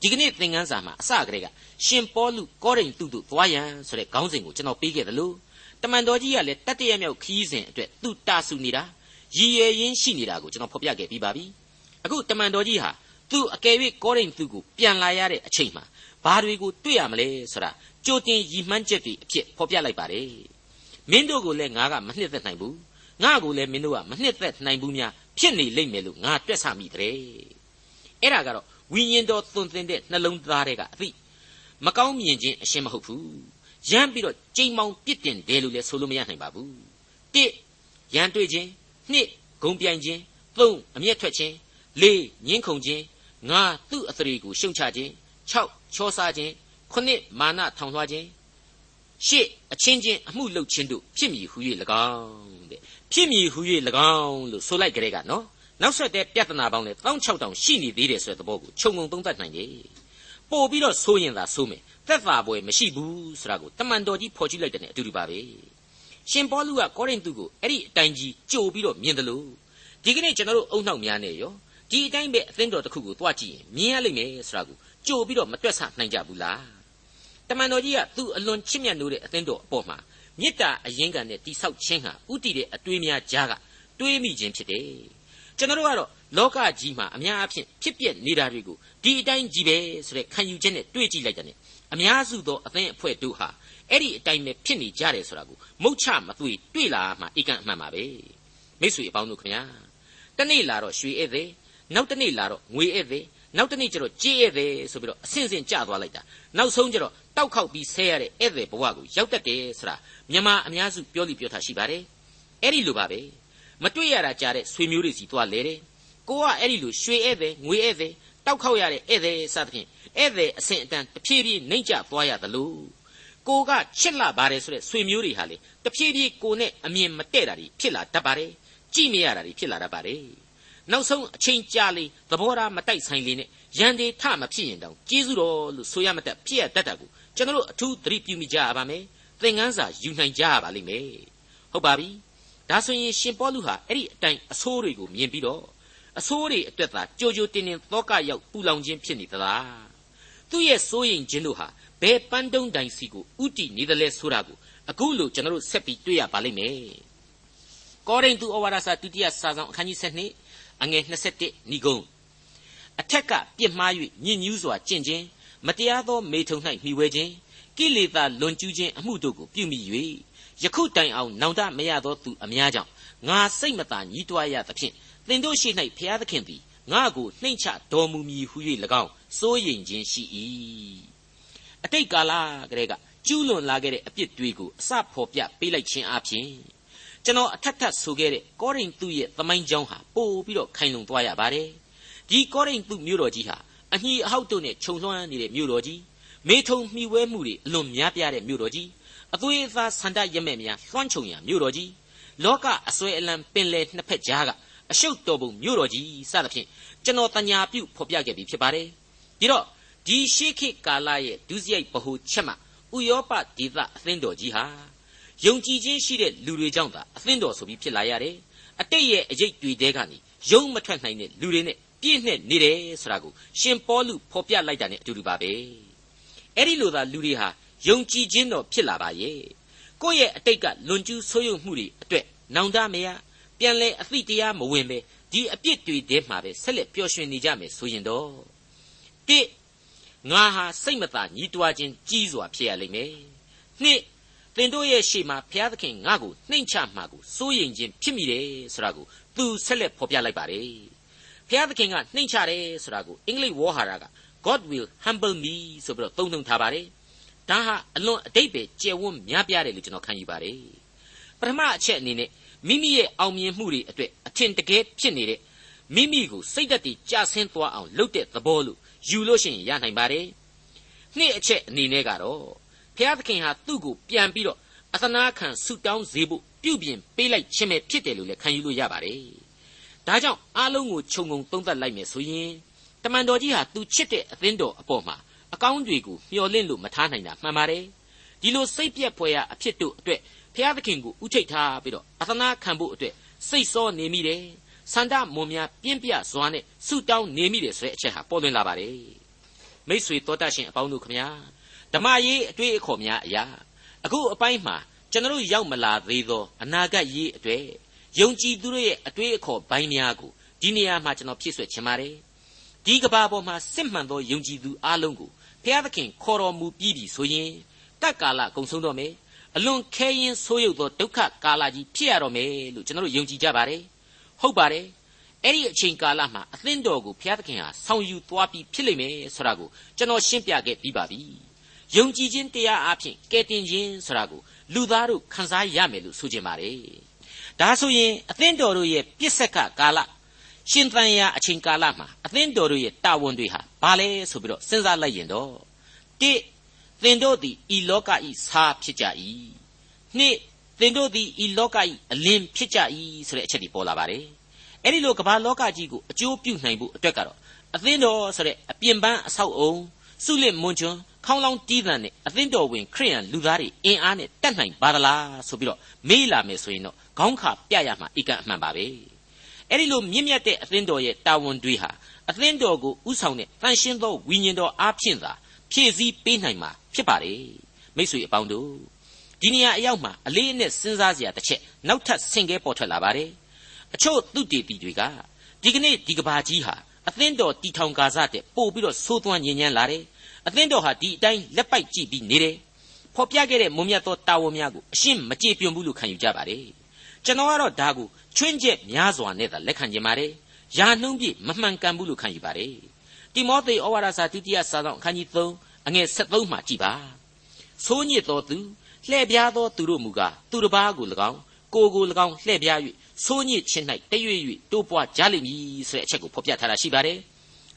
ဒီကနေ့သင်ခန်းစာမှာအစကတည်းကရှင်ပေါလုကောရိန္သုတို့သွားရန်ဆိုတဲ့ခေါင်းစဉ်ကိုကျွန်တော်ပေးခဲ့တယ်လို့တမန်တော်ကြီးကလည်းတတရမြောက်ခီးစဉ်အတွက်သူတာဆူနေတာ ရည်ရွယ်ရင်းရှိနေတာကိုကျွန်တော်ဖော်ပြခဲ့ပြီးပါပြီအခုတမန်တော်ကြီးဟာသူအကယ်၍ကောရိန္သုကိုပြန်လာရတဲ့အချိန်မှာဘာတွေကိုတွေ့ရမလဲဆိုတာကြိုတင်ရည်မှန်းချက်တွေအဖြစ်ဖော်ပြလိုက်ပါတယ်မင်းတို့ကိုလည်းငါကမနှစ်သက်နိုင်ဘူးငါကိုလည်းမင်းတို့ကမနှစ်သက်နိုင်ဘူးများဖြစ်နေလိမ့်မယ်လို့ငါတွက်ဆမိတဲ့အဲ့ဒါကတော့ဝိညာဉ်တော်သွန်သင်တဲ့နှလုံးသားတွေကအသိမကောင်းမြင်ခြင်းအရှင်းမဟုတ်ဘူးရမ်းပြီးတော့ကြိမ်မောင်ပြစ်တင်တယ်လို့လည်းဆိုလို့မရနိုင်ပါဘူးတစ်ရန်တွေ့ခြင်း နှစ်ဂုံပြိုင်ခြင်းသုံးအမျက်ထွက်ခြင်းလေးညှင်းခုန်ခြင်းငါသူ့အသရေကိုရှုံချခြင်း၆ချောစားခြင်းခုနှစ်မာနထောင်လွှားခြင်းရှစ်အချင်းချင်းအမှုလုပ်ခြင်းတို့ဖြစ်မည်ဟု၍၎င်းတဲ့ဖြစ်မည်ဟု၍၎င်းလို့ဆိုလိုက်ကြတဲ့ကနော်နောက်ဆက်တဲ့ပြဿနာပေါင်းနဲ့16000ရှိနေသေးတယ်ဆိုတဲ့သဘောကိုခြုံငုံသုံးသပ်နိုင်တယ်ပို့ပြီးတော့ဆိုရင်သာဆိုမယ်သက်သာပွဲမရှိဘူးဆိုတာကိုတမန်တော်ကြီးဖော်ကြည့်လိုက်တဲ့နဲ့အတူတူပါပဲ ရှင်ပေါလုကကောရိန္သုကိုအဲ့ဒီအတိုင်းကြီးကြိုပြီးတော့မြင်တယ်လို့ဒီကနေ့ကျွန်တော်တို့အုံနောက်များနဲ့ရောဒီအတိုင်းပဲအသင်းတော်တစ်ခုကိုတွားကြည့်ရင်မြင်ရလိမ့်မယ်ဆိုတာကိုကြိုပြီးတော့မတွက်ဆနိုင်ကြဘူးလားတမန်တော်ကြီးကသူ့အလွန်ချစ်မြတ်နိုးတဲ့အသင်းတော်အပေါ်မှာမေတ္တာအရင်ကနဲ့တိဆောက်ခြင်းဟာဥတည်တဲ့အတွေးများကြားကတွေးမိခြင်းဖြစ်တယ်ကျွန်တော်တို့ကတော့လောကကြီးမှာအများအဖြစ်ဖြစ်ပျက်နေတာတွေကိုဒီအတိုင်းကြီးပဲဆိုတဲ့ခံယူချက်နဲ့တွေးကြည့်လိုက်တဲ့ အများစုသောအသင်းအဖွဲ့တို့ဟာအဲ့ဒီအတိုင်းပဲဖြစ်နေကြတယ်ဆိုတာကိုမုတ်ချမသွေတွေ့လာမှအကန့်အမှန်ပါပဲမိတ်ဆွေအပေါင်းတို့ခင်ဗျာတနေ့လာတော့ရွှေဧည့်သည်နောက်တနေ့လာတော့ငွေဧည့်သည်နောက်တနေ့ကျတော့ကြေးဧည့်သည်ဆိုပြီးတော့အဆင့်ဆင့်ကျသွားလိုက်တာနောက်ဆုံးကျတော့တောက်ခောက်ပြီးဆဲရတဲ့ဧည့်သည်ဘဝကိုရောက်တတ်တယ်ဆိုတာမြန်မာအများစုပြောလိပြောထားရှိပါတယ်အဲ့ဒီလိုပါပဲမတွေ့ရတာကြားတဲ့ဆွေမျိုးတွေစီသွားလဲတယ်ကိုကအဲ့ဒီလိုရွှေဧည့်သည်ငွေဧည့်သည်တောက်ခောက်ရတဲ့ဧည့်သည်စသဖြင့် ဧည့်သည်အဆင့်အတန်းတဖြည်းဖြည်းနှိမ့်ကျသွားရသလိုကိုကချစ်လာပါတယ်ဆိုတဲ့ဆွေမျိုးတွေဟာလေတဖြည်းဖြည်းကိုနဲ့အမြင်မတည့်တာတွေဖြစ်လာတတ်ပါတယ်ကြည့်မရတာတွေဖြစ်လာတတ်ပါတယ်နောက်ဆုံးအချိန်ကြာလေသဘောထားမတိုက်ဆိုင်လေနဲ့ရန်တွေထမဖြစ်ရင်တောင်ကျေးဇူးတော်လို့ဆိုရမတတ်ဖြစ်ရတတ်တာကိုကျွန်တော်တို့အထူးသတိပြုမိကြရပါမယ်သင်ခန်းစာယူနိုင်ကြရပါလိမ့်မယ်ဟုတ်ပါပြီဒါဆိုရင်ရှင်ပေါလုဟာအဲ့ဒီအတိုင်းအဆိုးတွေကိုမြင်ပြီးတော့အဆိုးတွေအတွက်သာကြိုကြိုတင်တင်သောကရောက်ပူလောင်ခြင်းဖြစ်နေသလား သူ့ရဲ့စိုးရင်ခြင်းတို့ဟာဘယ်ပန်းတုံးတိုင်စီကိုဥတီနေတယ်လဲဆိုတာကိုအခုလိုကျွန်တော်တို့ဆက်ပြီးတွေ့ရပါလိမ့်မယ်ကောရိန္သုဩဝါဒစာဒုတိယစာဆောင်အခန်းကြီး7အငယ်21ဏီကုံအထက်ကပြစ်မှား၍ညဉ့်ညူးစွာကျင့်ခြင်းမတရားသောမေထုံ၌မှီဝဲခြင်းကိလေသာလွန်ကျူးခြင်းအမှုတို့ကိုပြုမိ၍ယခုတိုင်အောင်နောင်တမရသောသူအများကြောင့်ငါစိတ်မသာညှိတွားရသဖြင့်သင်တို့ရှိ၌ဖျားသခင်သည်ငါကိုနှိမ့်ချတော်မူမည်ဟု၍၎င်း စိုးရိမ်ခြင်းရှိ၏အတိတ်ကာလကလေးကကျူးလွန်လာခဲ့တဲ့အပြစ်တွေကိုအစဖော်ပြပေးလိုက်ခြင်းအပြင်ကျွန်တော်အထက်ထပ်ဆိုခဲ့တဲ့ကောရိန္သုရဲ့သမိုင်းကြောင်းဟာပို့ပြီးတော့ခိုင်လုံသွားရပါတယ်ဒီကောရိန္သုမြို့တော်ကြီးဟာအညီအဟောက်တို့နဲ့ခြုံလွှမ်းနေတဲ့မြို့တော်ကြီးမေထုံမှီဝဲမှုတွေအလွန်များပြားတဲ့မြို့တော်ကြီးအသွေးအသားဆန္ဒရမဲ့များလွှမ်းခြုံရာမြို့တော်ကြီးလောကအစွဲအလံပင်လယ်နှစ်ဖက်ကြားကအရှုပ်တော်ပုံမြို့တော်ကြီးစသဖြင့်ကျွန်တော်တညာပြုဖော်ပြခဲ့ပြီးဖြစ်ပါတယ် ဒီတော့ဒီရှေးခေတ်ကာလရဲ့ဒုစရိုက်ဗဟုချက်မှဥယောပဒေသအသင်းတော်ကြီးဟာယုံကြည်ခြင်းရှိတဲ့လူတွေကြောင့်သာအသင်းတော်ဆိုပြီးဖြစ်လာရတယ်အတိတ်ရဲ့အရေးတွေတဲကနေယုံမထွက်နိုင်တဲ့လူတွေနဲ့ပြည့်နှက်နေတယ်ဆိုတာကိုရှင်ပေါလုဖော်ပြလိုက်တာနဲ့အတူတူပါပဲအဲ့ဒီလိုသာလူတွေဟာယုံကြည်ခြင်းတော်ဖြစ်လာပါရဲ့ကိုယ့်ရဲ့အတိတ်ကလွန်ကျူးဆိုးရုံမှုတွေအတွက်နောင်တမရပြန်လဲအသိတရားမဝင်ပဲဒီအပြစ်တွေထဲမှာပဲဆက်လက်ပျော်ရွှင်နေကြမယ်ဆိုရင်တော့ တိငါဟာစိတ်မသာညှိတွားခြင်းကြီးစွာဖြစ်ရလိမ့်မယ်နှစ်သင်တို့ရဲ့ရှေ့မှာဘုရားသခင်ငါ့ကိုနှိမ်ချမှာကိုစိုးရိမ်ခြင်းဖြစ်မိတယ်ဆိုတာကိုသူဆက်လက်ဖော်ပြလိုက်ပါတယ်ဘုရားသခင်ကနှိမ်ချတယ်ဆိုတာကိုအင်္ဂလိပ်ဝေါ်ဟာရက God will humble me ဆိုပြီးတော့သုံးနှုန်းထားပါတယ်ဒါဟာအလွန်အတိတ်ပဲကျယ်ဝန်းများပြားတယ်လို့ကျွန်တော်ခံယူပါတယ်ပထမအချက်အနေနဲ့မိမိရဲ့အောင်မြင်မှုတွေအတွက်အထင်တကယ်ဖြစ်နေတဲ့မိမိကိုစိတ်သက်တည်ကြဆင်းသွားအောင်လုပ်တဲ့သဘောလို့ ယူလို့ရှိရင်ရနိုင်ပါတယ်နှစ်အချက်အနေနဲ့ကတော့ဘုရားသခင်ဟာသူ့ကိုပြန်ပြီးတော့အသနာခံဆုတောင်းစေဖို့ပြုပြင်ပေးလိုက်ခြင်းပဲဖြစ်တယ်လို့လည်းခံယူလို့ရပါတယ်ဒါကြောင့်အားလုံးကိုခြုံငုံသုံးသပ်လိုက်မယ်ဆိုရင်တမန်တော်ကြီးဟာသူချစ်တဲ့အသင်းတော်အပေါ်မှာအကောင်းတွေကိုမျှော်လင့်လို့မထားနိုင်တာမှန်ပါတယ်ဒီလိုစိတ်ပြက်ဖွယ်ရာအဖြစ်တို့အတွက်ဘုရားသခင်ကိုဥထိတ်ထားပြီးတော့အသနာခံဖို့အတွက်စိတ်စောနေမိတယ် စန္ဒမွန်များပြင်းပြစွာနဲ့ဆုတောင်းနေမိတယ်ဆိုတဲ့အချက်ဟာပေါ်လွင်လာပါတယ်မိษွေတော်တတ်ရှင်အပေါင်းတို့ခမညာဓမ္မရေးအတွေ့အခေါ်များအရာအခုအပိုင်းမှာကျွန်တော်ရောက်မလာသေးသောအနာဂတ်ရေးအတွေ့ယုံကြည်သူတို့ရဲ့အတွေ့အခေါ်ဘိုင်းများကိုဒီနေရာမှာကျွန်တော်ဖြည့်ဆွတ်ချင်ပါတယ်ဒီကဘာပေါ်မှာစစ်မှန်သောယုံကြည်သူအလုံးကိုဘုရားသခင်ခေါ်တော်မူပြီးပြီဆိုရင်တက်ကာလကုံဆုံးတော့မယ်အလွန်ခဲရင်ဆိုးရုပ်သောဒုက္ခကာလကြီးဖြစ်ရတော့မယ်လို့ကျွန်တော်တို့ယုံကြည်ကြပါတယ် ဟုတ်ပါတယ်အဲ့ဒီအချိန်ကာလမှာအသင်းတော်ကိုဘုရားသခင်ဟာဆောင်ယူသွားပြီးဖြစ်လိမ့်မယ်ဆိုတာကိုကျွန်တော်ရှင်းပြခဲ့ပြီးပါပြီယုံကြည်ခြင်းတရားအဖြစ်ကဲတင်ခြင်းဆိုတာကိုလူသားတို့ခံစားရမယ်လို့ဆိုကြပါတယ်ဒါဆိုရင်အသင်းတော်တို့ရဲ့ပြစ်ဆက်ကကာလရှင်သန်ရာအချိန်ကာလမှာအသင်းတော်တို့ရဲ့တာဝန်တွေဟာဘာလဲဆိုပြီးတော့စဉ်းစားလိုက်ရင်တော့တိသင်တို့သည်ဤလောကဤစားဖြစ်ကြ၏နှစ် သင်တို့သည်ဤလောကဤအလင်းဖြစ်ကြ၏ဆိုတဲ့အချက်ဒီပေါ်လာပါတယ်အဲ့ဒီလိုကမ္ဘာလောကကြီးကိုအကျိုးပြုနိုင်ဖို့အတွက်ကတော့အသင်းတော်ဆိုတဲ့အပြင်ပန်းအဆောက်အုံစုလစ်မွန်ချွန်းခေါင်းလောင်းတီးသံနဲ့အသင်းတော်ဝင်ခရိယန်လူသားတွေအင်အားနဲ့တတ်နိုင်ပါသလားဆိုပြီးတော့မေးလာမယ်ဆိုရင်တော့ခေါင်းခါပြရမှာအကန့်အမှန်ပါပဲအဲ့ဒီလိုမြင့်မြတ်တဲ့အသင်းတော်ရဲ့တာဝန်တွေဟာအသင်းတော်ကိုဥဆောင်တဲ့တန်ရှင်းသောဝိညာဉ်တော်အားဖြင့်သာဖြည့်ဆည်းပေးနိုင်မှာဖြစ်ပါတယ်မိတ်ဆွေအပေါင်းတို့ ဒီနေရာအရောက်မှာအလေးအနက်စဉ်းစားစရာတစ်ချက်နောက်ထပ်ဆင့်ကဲပေါ်ထွက်လာပါတယ်အချို့သူတေတီတွေကဒီကနေ့ဒီကဘာကြီးဟာအသင်းတော်တီထောင်ကာစတဲ့ပို့ပြီးတော့သိုးသွမ်းညင်ညမ်းလာတယ်အသင်းတော်ဟာဒီအတိုင်းလက်ပိုက်ကြည့်ပြီးနေတယ်ဖော်ပြခဲ့တဲ့မုံမြတ်သောတာဝန်များကိုအရှင်းမကြေပြွန်ဘူးလို့ခံယူကြပါတယ်ကျွန်တော်ကတော့ဒါကိုချွင်းချက်များစွာနဲ့သာလက်ခံကြပါတယ်ယာနှုံးပြည့်မမှန်ကန်ဘူးလို့ခံယူပါတယ်တိမောသေဩဝါဒစာဒုတိယစာဆောင်အခန်းကြီး3အငယ်73မှာကြည်ပါဆိုးညစ်သောသူ လှည့်ပြားသောသူတို့မူကားသူတစ်ပါးကို၎င်းကိုကို၎င်းလှည့်ပြား၍ဆိုးညစ်ခြင်း၌တရွေ့၍တိုးပွားကြလိမ့်မည်ဆိုတဲ့အချက်ကိုဖော်ပြထားတာရှိပါတယ်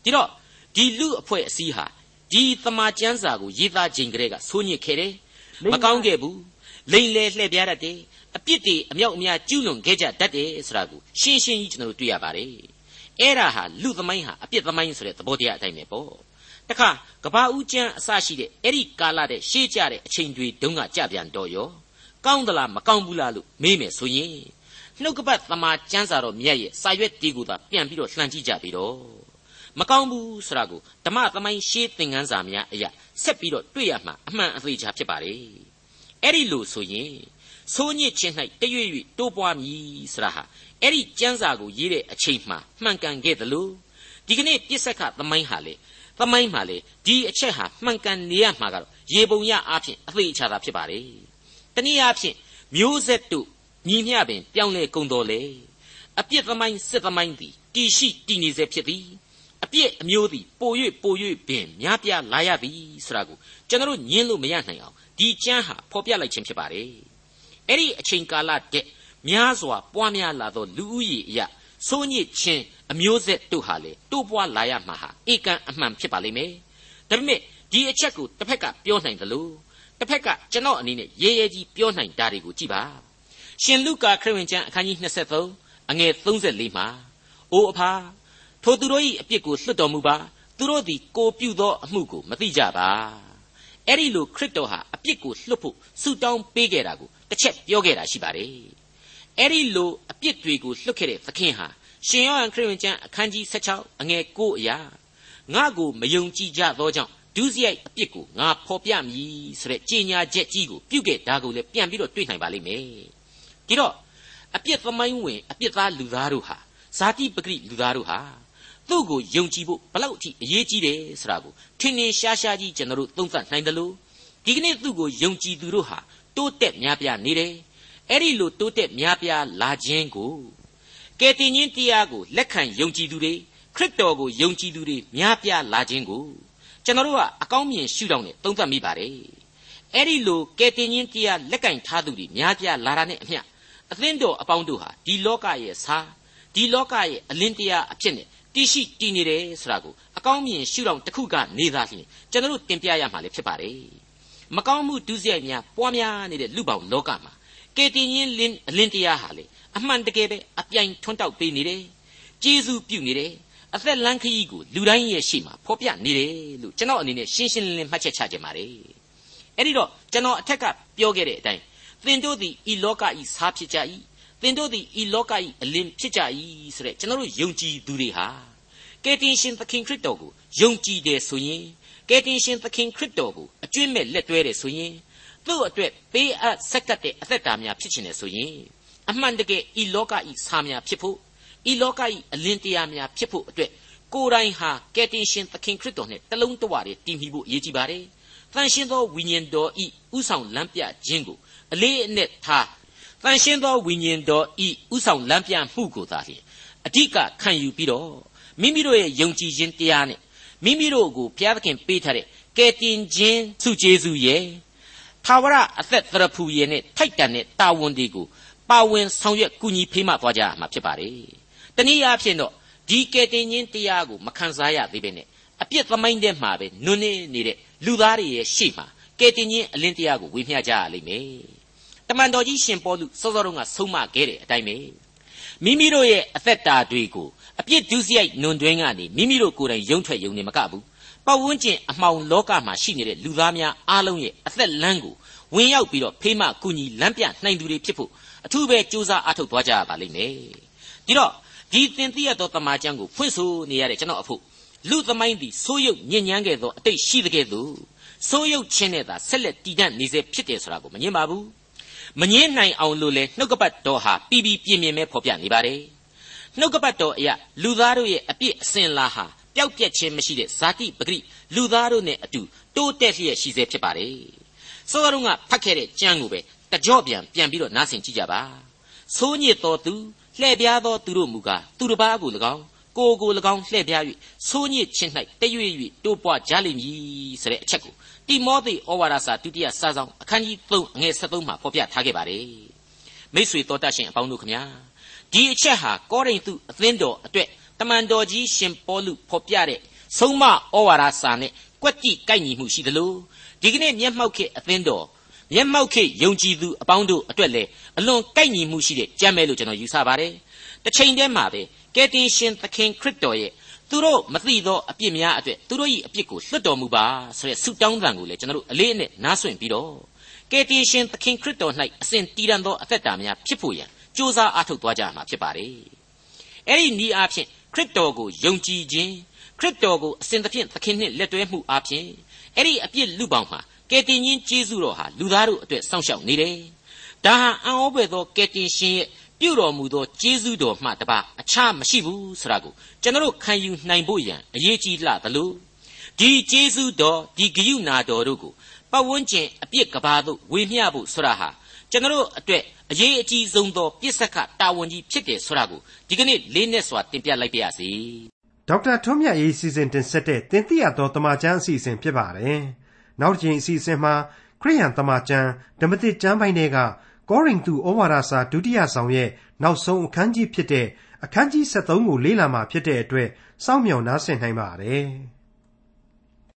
ဒီတော့ဒီလူအဖွဲ့အစည်းဟာဒီသမာကျမ်းစာကိုရေးသားခြင်းကလေးကဆိုးညစ်ခဲ့တယ်မကောင်းခဲ့ဘူးလိန်လေလှည့်ပြားတတ်တယ်အပြစ်တွေအမြောက်အများကျူးလွန်ခဲ့ကြတတ်တယ်ဆိုတာကိုရှင်းရှင်းကြီးကျွန်တော်တို့တွေ့ရပါတယ်အဲ့ဒါဟာလူသမိုင်းဟာအပြစ်သမိုင်းဆိုတဲ့သဘောတရားအတိုင်းပဲပေါ့ တခါကဘာဦးကျမ်းအစရှိတဲ့အဲ့ဒီကာလတဲ့ရှေးကြတဲ့အချိန်တွေတုန်းကကြပြန်တော့ရောကောင်းသလားမကောင်းဘူးလားလို့မေးမယ်ဆိုရင်နှုတ်ကပတ်သမာကျမ်းစာတော်မြတ်ရဲ့စာရွက်တီးကိုသာပြန်ပြီးတော့လှန်ကြည့်ကြပြီတော့မကောင်းဘူးဆိုတာကိုဓမ္မသမိုင်းရှေးသင်ခန်းစာများအရာဆက်ပြီးတော့တွေ့ရမှာအမှန်အသေးချာဖြစ်ပါလေအဲ့ဒီလို့ဆိုရင်ဆိုးညစ်ခြင်း၌တရွေ့၍တိုးပွားမည်ဆိုတာဟာအဲ့ဒီကျမ်းစာကိုရေးတဲ့အချိန်မှမှန်ကန်ခဲ့သလိုဒီကနေ့ပြစ်ဆက်ကသမိုင်းဟာလေ သမိုင်းမှာလေဒီအချက်ဟာမှန်ကန်နေရမှာကတော့ရေပုံရအားဖြင့်အသေးချာတာဖြစ်ပါလေတနည်းအားဖြင့်မျိုးဆက်တို့ညီမျှပင်ပြောင်းလဲကုန်တော်လေအပြစ်သမိုင်းစစ်သမိုင်းသည်တည်ရှိတည်နေစေဖြစ်သည်အပြစ်အမျိုးသည်ပို၍ပို၍ပင်များပြားလာရသည်ဆိုတာကိုကျွန်တော်ညင်းလို့မရနိုင်အောင်ဒီကျမ်းဟာဖော်ပြလိုက်ခြင်းဖြစ်ပါတယ်အဲ့ဒီအချိန်ကာလတဲ့များစွာပွားများလာသောလူဦးရေအရာဆိုးညစ်ခြင်း အမျိုးဆက်တို့ဟာလေတိုးပွားလာရမှာဟာဧကန်အမှန်ဖြစ်ပါလိမ့်မယ်ဒါပေမဲ့ဒီအချက်ကိုတစ်ဖက်ကပြောနိုင်တယ်လို့တစ်ဖက်ကကျွန်တော်အနေနဲ့ရဲရဲကြီးပြောနိုင်တာတွေကိုကြည့်ပါရှင်လုကာခရစ်ဝင်ကျမ်းအခန်းကြီး23အငယ်34မှာအိုအဖာထိုသူတို့၏အပြစ်ကိုလွတ်တော်မူပါသူတို့သည်ကိုပြုသောအမှုကိုမသိကြပါအဲ့ဒီလိုခရစ်တော်ဟာအပြစ်ကိုလွတ်ဖို့ဆုတောင်းပေးခဲ့တာကိုတစ်ချက်ပြောခဲ့တာရှိပါတယ်အဲ့ဒီလိုအပြစ်တွေကိုလွတ်ခဲ့တဲ့သခင်ဟာ ရှင်ယောဟန်ခရစ်ဝင်ကျမ်းအခန်းကြီး16အငယ်9အရာငါ့ကိုမယုံကြည်ကြသောကြောင့်ဒုစရိုက်အပြစ်ကိုငါဖော်ပြမည်ဆိုတဲ့ကြေညာချက်ကြီးကိုပြုခဲ့တာကိုလည်းပြန်ပြီးတော့တွေ့နိုင်ပါလိမ့်မယ်ဒီတော့အပြစ်သမိုင်းဝင်အပြစ်သားလူသားတို့ဟာဇာတိပဂရိလူသားတို့ဟာသူ့ကိုယုံကြည်ဖို့ဘလောက်အထိအရေးကြီးတယ်ဆိုတာကိုထင်ထင်ရှားရှားကြီးကျွန်တော်တို့သုံးသပ်နိုင်တယ်လို့ဒီကနေ့သူ့ကိုယုံကြည်သူတို့ဟာတိုးတက်များပြားနေတယ်အဲ့ဒီလိုတိုးတက်များပြားလာခြင်းကို ကယ်တင်ရှင်တရားကိုလက်ခံယုံကြည်သူတွေခရစ်တော်ကိုယုံကြည်သူတွေများပြားလာခြင်းကိုကျွန်တော်တို့ကအကောင်းမြင်ရှုထောင့်နဲ့သုံးသပ်မိပါတယ်အဲ့ဒီလိုကယ်တင်ရှင်တရားလက်ကင်ထားသူတွေများပြားလာတာနဲ့အမျှအသင်းတော်အပေါင်းတို့ဟာဒီလောကရဲ့ဆာဒီလောကရဲ့အလင်းတရားအဖြစ်နဲ့တည်ရှိတည်နေတယ်ဆိုတာကိုအကောင်းမြင်ရှုထောင့်တစ်ခုကနေသာလျှင်ကျွန်တော်တို့တင်ပြရမှာလည်းဖြစ်ပါတယ်မကောင်းမှုဒုစရိုက်များပွားများနေတဲ့လူပေါင်းလောကမှာကယ်တင်ရှင်လင်းအလင်းတရားဟာလေ အမှန်တကယ်ပဲအပြိုင်ထွန်းတောက်ပေးနေတယ်ကျေးဇူးပြုနေတယ်အသက်လန်းခရီးကိုလူတိုင်းရဲ့ရှေ့မှာဖော်ပြနေတယ်လို့ကျွန်တော်အနေနဲ့ရှင်းရှင်းလင်းလင်းမှတ်ချက်ချခြင်းပါတယ်အဲ့ဒီတော့ကျွန်တော်အထက်ကပြောခဲ့တဲ့အတိုင်းသင်တို့သည်ဤလောကဤစားဖြစ်ကြ၏သင်တို့သည်ဤလောကဤအလင်းဖြစ်ကြ၏ဆိုတဲ့ကျွန်တော်တို့ယုံကြည်သူတွေဟာကယ်တင်ရှင်သခင်ခရစ်တော်ကိုယုံကြည်တယ်ဆိုရင်ကယ်တင်ရှင်သခင်ခရစ်တော်ကိုအကျွင့်မဲ့လက်တွဲတယ်ဆိုရင်သူ့အတွက်ပေးအပ်ဆက်ကပ်တဲ့အသက်တာများဖြစ်ချင်တယ်ဆိုရင် အမှန်တကယ်ဤလောကဤစားများဖြစ်ဖို့ဤလောကဤအလင်းတရားများဖြစ်ဖို့အတွက်ကိုယ်တိုင်ဟာကယ်တင်ရှင်သခင်ခရစ်တော်နဲ့တလုံးတဝတည်းတည်မြဲဖို့အရေးကြီးပါတယ်။တန်ရှင်သောဝိညာဉ်တော်ဤဥဆောင်လမ်းပြခြင်းကိုအလေးအနက်ထားတန်ရှင်းသောဝိညာဉ်တော်ဤဥဆောင်လမ်းပြမှုကိုသာလျှင်အဓိကခံယူပြီးတော့မိမိတို့ရဲ့ယုံကြည်ခြင်းတရားနဲ့မိမိတို့ကိုဘုရားသခင်ပေးထားတဲ့ကယ်တင်ခြင်းစုကျေးဇူးရဲ့သာဝရအသက်သရဖူရဲ့နဲ့ထိုက်တန်တဲ့တာဝန်တွေကို ပါဝင်ဆောင်ရွက်ကူညီဖေးမသွားကြမှာဖြစ်ပါတယ်။တနည်းအားဖြင့်တော့ဒီကယ်တင်ခြင်းတရားကိုမခံစားရသေးပဲနဲ့အပြစ်သမိုင်းထဲမှာပဲနွန်းနေနေတဲ့လူသားတွေရဲ့ရှေ့မှာကယ်တင်ခြင်းအလင်းတရားကိုဝေမျှကြရလိမ့်မယ်။တမန်တော်ကြီးရှင်ပေါလုစောစောတုန်းကဆုံးမခဲ့တဲ့အတိုင်းပဲမိမိတို့ရဲ့အသက်တာတွေကိုအပြစ်ဒုစရိုက်နွန်တွင်းကနေမိမိတို့ကိုယ်တိုင်ယုံထွက်ယုံနေမကဘူးပတ်ဝန်းကျင်အမှောင်လောကမှာရှိနေတဲ့လူသားများအားလုံးရဲ့အသက်လမ်းကိုဝင်ရောက်ပြီးတော့ဖေးမကူညီလမ်းပြနိုင်သူတွေဖြစ်ဖို့ အထူးပဲကြိုးစားအားထုတ်သွားကြရပါလိမ့်မယ်ဒီတော့ဒီသင်သိရသောတမန်ကျမ်းကိုဖွင့်ဆိုနေရတဲ့ကျွန်တော်အဖို့လူသမိုင်းသည်ဆိုးရုပ်ညဉ့်ညမ်းခဲ့သောအတိတ်ရှိတဲ့ကဲ့သို့ဆိုးရုပ်ချင်းနဲ့သာဆက်လက်တည်တံ့နေစေဖြစ်တယ်ဆိုတာကိုမငြင်းပါဘူးမငင်းနိုင်အောင်လို့လဲနှုတ်ကပတ်တော်ဟာပြီးပြီးပြင်းပြင်းပဲဖော်ပြနေပါတယ်နှုတ်ကပတ်တော်အရာလူသားတို့ရဲ့အပြစ်အစင်လာဟာပျောက်ပြက်ခြင်းမရှိတဲ့ဇာတိပဂရိလူသားတို့နဲ့အတူတိုးတက်လျက်ရှိစေဖြစ်ပါတယ်စောစောကဖတ်ခဲ့တဲ့ကျမ်းကိုပဲ တကြော့ပြန်ပြန်ပြီးတော့နားဆင်ကြည့်ကြပါဆိုးညစ်တော်သူလှည့်ပြားသောသူတို့မူကားသူတစ်ပါးကို၎င်းကိုကို၎င်းလှည့်ပြား၍ဆိုးညစ်ခြင်း၌တရွေ့၍တိုးပွားကြလိမ့်မည်ဆိုတဲ့အချက်ကိုတိမောသေဩဝါဒစာဒုတိယစာဆောင်အခန်းကြီး3အငယ်73မှာဖော်ပြထားခဲ့ပါတယ်မိษွေတော်တတ်ရှင်အပေါင်းတို့ခမညာဒီအချက်ဟာကောရိန္သုအသင်းတော်အတွက်တမန်တော်ကြီးရှင်ပေါလုဖော်ပြတဲ့ဆုံးမဩဝါဒစာနဲ့ကွက်တိကိုက်ညီမှုရှိသလိုဒီကနေ့မျက်မှောက်ခေအသင်းတော် မျက်မှောက်ခေယုံကြည်သူအပေါင်းတို့အတွက်လည်းအလွန်ကိုက်ညီမှုရှိတဲ့ကြမ်းမဲလို့ကျွန်တော်ယူဆပါတယ်တစ်ချိန်တည်းမှာပဲကယ်တင်ရှင်သခင်ခရစ်တော်ရဲ့သူတို့မသိသောအပြစ်များအတွက်သူတို့၏အပြစ်ကိုလွတ်တော်မူပါဆိုတဲ့ဆုတောင်းသံကိုလည်းကျွန်တော်တို့အလေးအနက်နားဆွင့်ပြီးတော့ကယ်တင်ရှင်သခင်ခရစ်တော်၌အစဉ်တည်ရန်သောအသက်တာများဖြစ်ဖို့ရန်ကြိုးစားအားထုတ်သွားကြမှာဖြစ်ပါတယ်။အဲ့ဒီဤအားဖြင့်ခရစ်တော်ကိုယုံကြည်ခြင်းခရစ်တော်ကိုအစဉ်သဖြင့်သခင်နှင့်လက်တွဲမှုအားဖြင့်အဲ့ဒီအပြစ်လူပေါင်းမှာ ကယ်တင်ရှင်ကျေးဇူးတော်ဟာလူသားတို့အတွက်စောင့်ရှောက်နေတယ်။ဒါဟာအံ့ဩဖွယ်သောကယ်တင်ရှင်ရဲ့ပြုတော်မူသောကျေးဇူးတော်မှတပါအခြားမရှိဘူးဆိုတာကိုကျွန်တော်ခံယူနိုင်ဖို့ရန်အရေးကြီးလှသလိုဒီကျေးဇူးတော်ဒီဂယုဏတော်တို့ကိုပတ်ဝန်းကျင်အပြစ်ကဘာသို့ဝေမျှဖို့ဆိုတာဟာကျွန်တော်အတွက်အရေးအကြီးဆုံးသောပြစ်စက်ကတာဝန်ကြီးဖြစ်တယ်ဆိုတာကိုဒီကနေ့လေးနက်စွာတင်ပြလိုက်ပါရစေဒေါက်တာထွန်းမြတ်ရေးစီစဉ်တင်ဆက်တဲ့တင်ပြတော်တမချန်းအစီအစဉ်ဖြစ်ပါတယ် နောက်တစ်ချိန်အစီအစဉ်မှာခရိယန်တမချန်းဓမ္မတိကျမ်းပိုင်းတွေကကောရိန္သုဩဝါဒစာဒုတိယဆောင်ရဲ့နောက်ဆုံးအခန်းကြီးဖြစ်တဲ့အခန်းကြီး73ကိုလေ့လာမှာဖြစ်တဲ့အတွက်စောင့်မျှော်နားဆင်နိုင်ပါတယ်။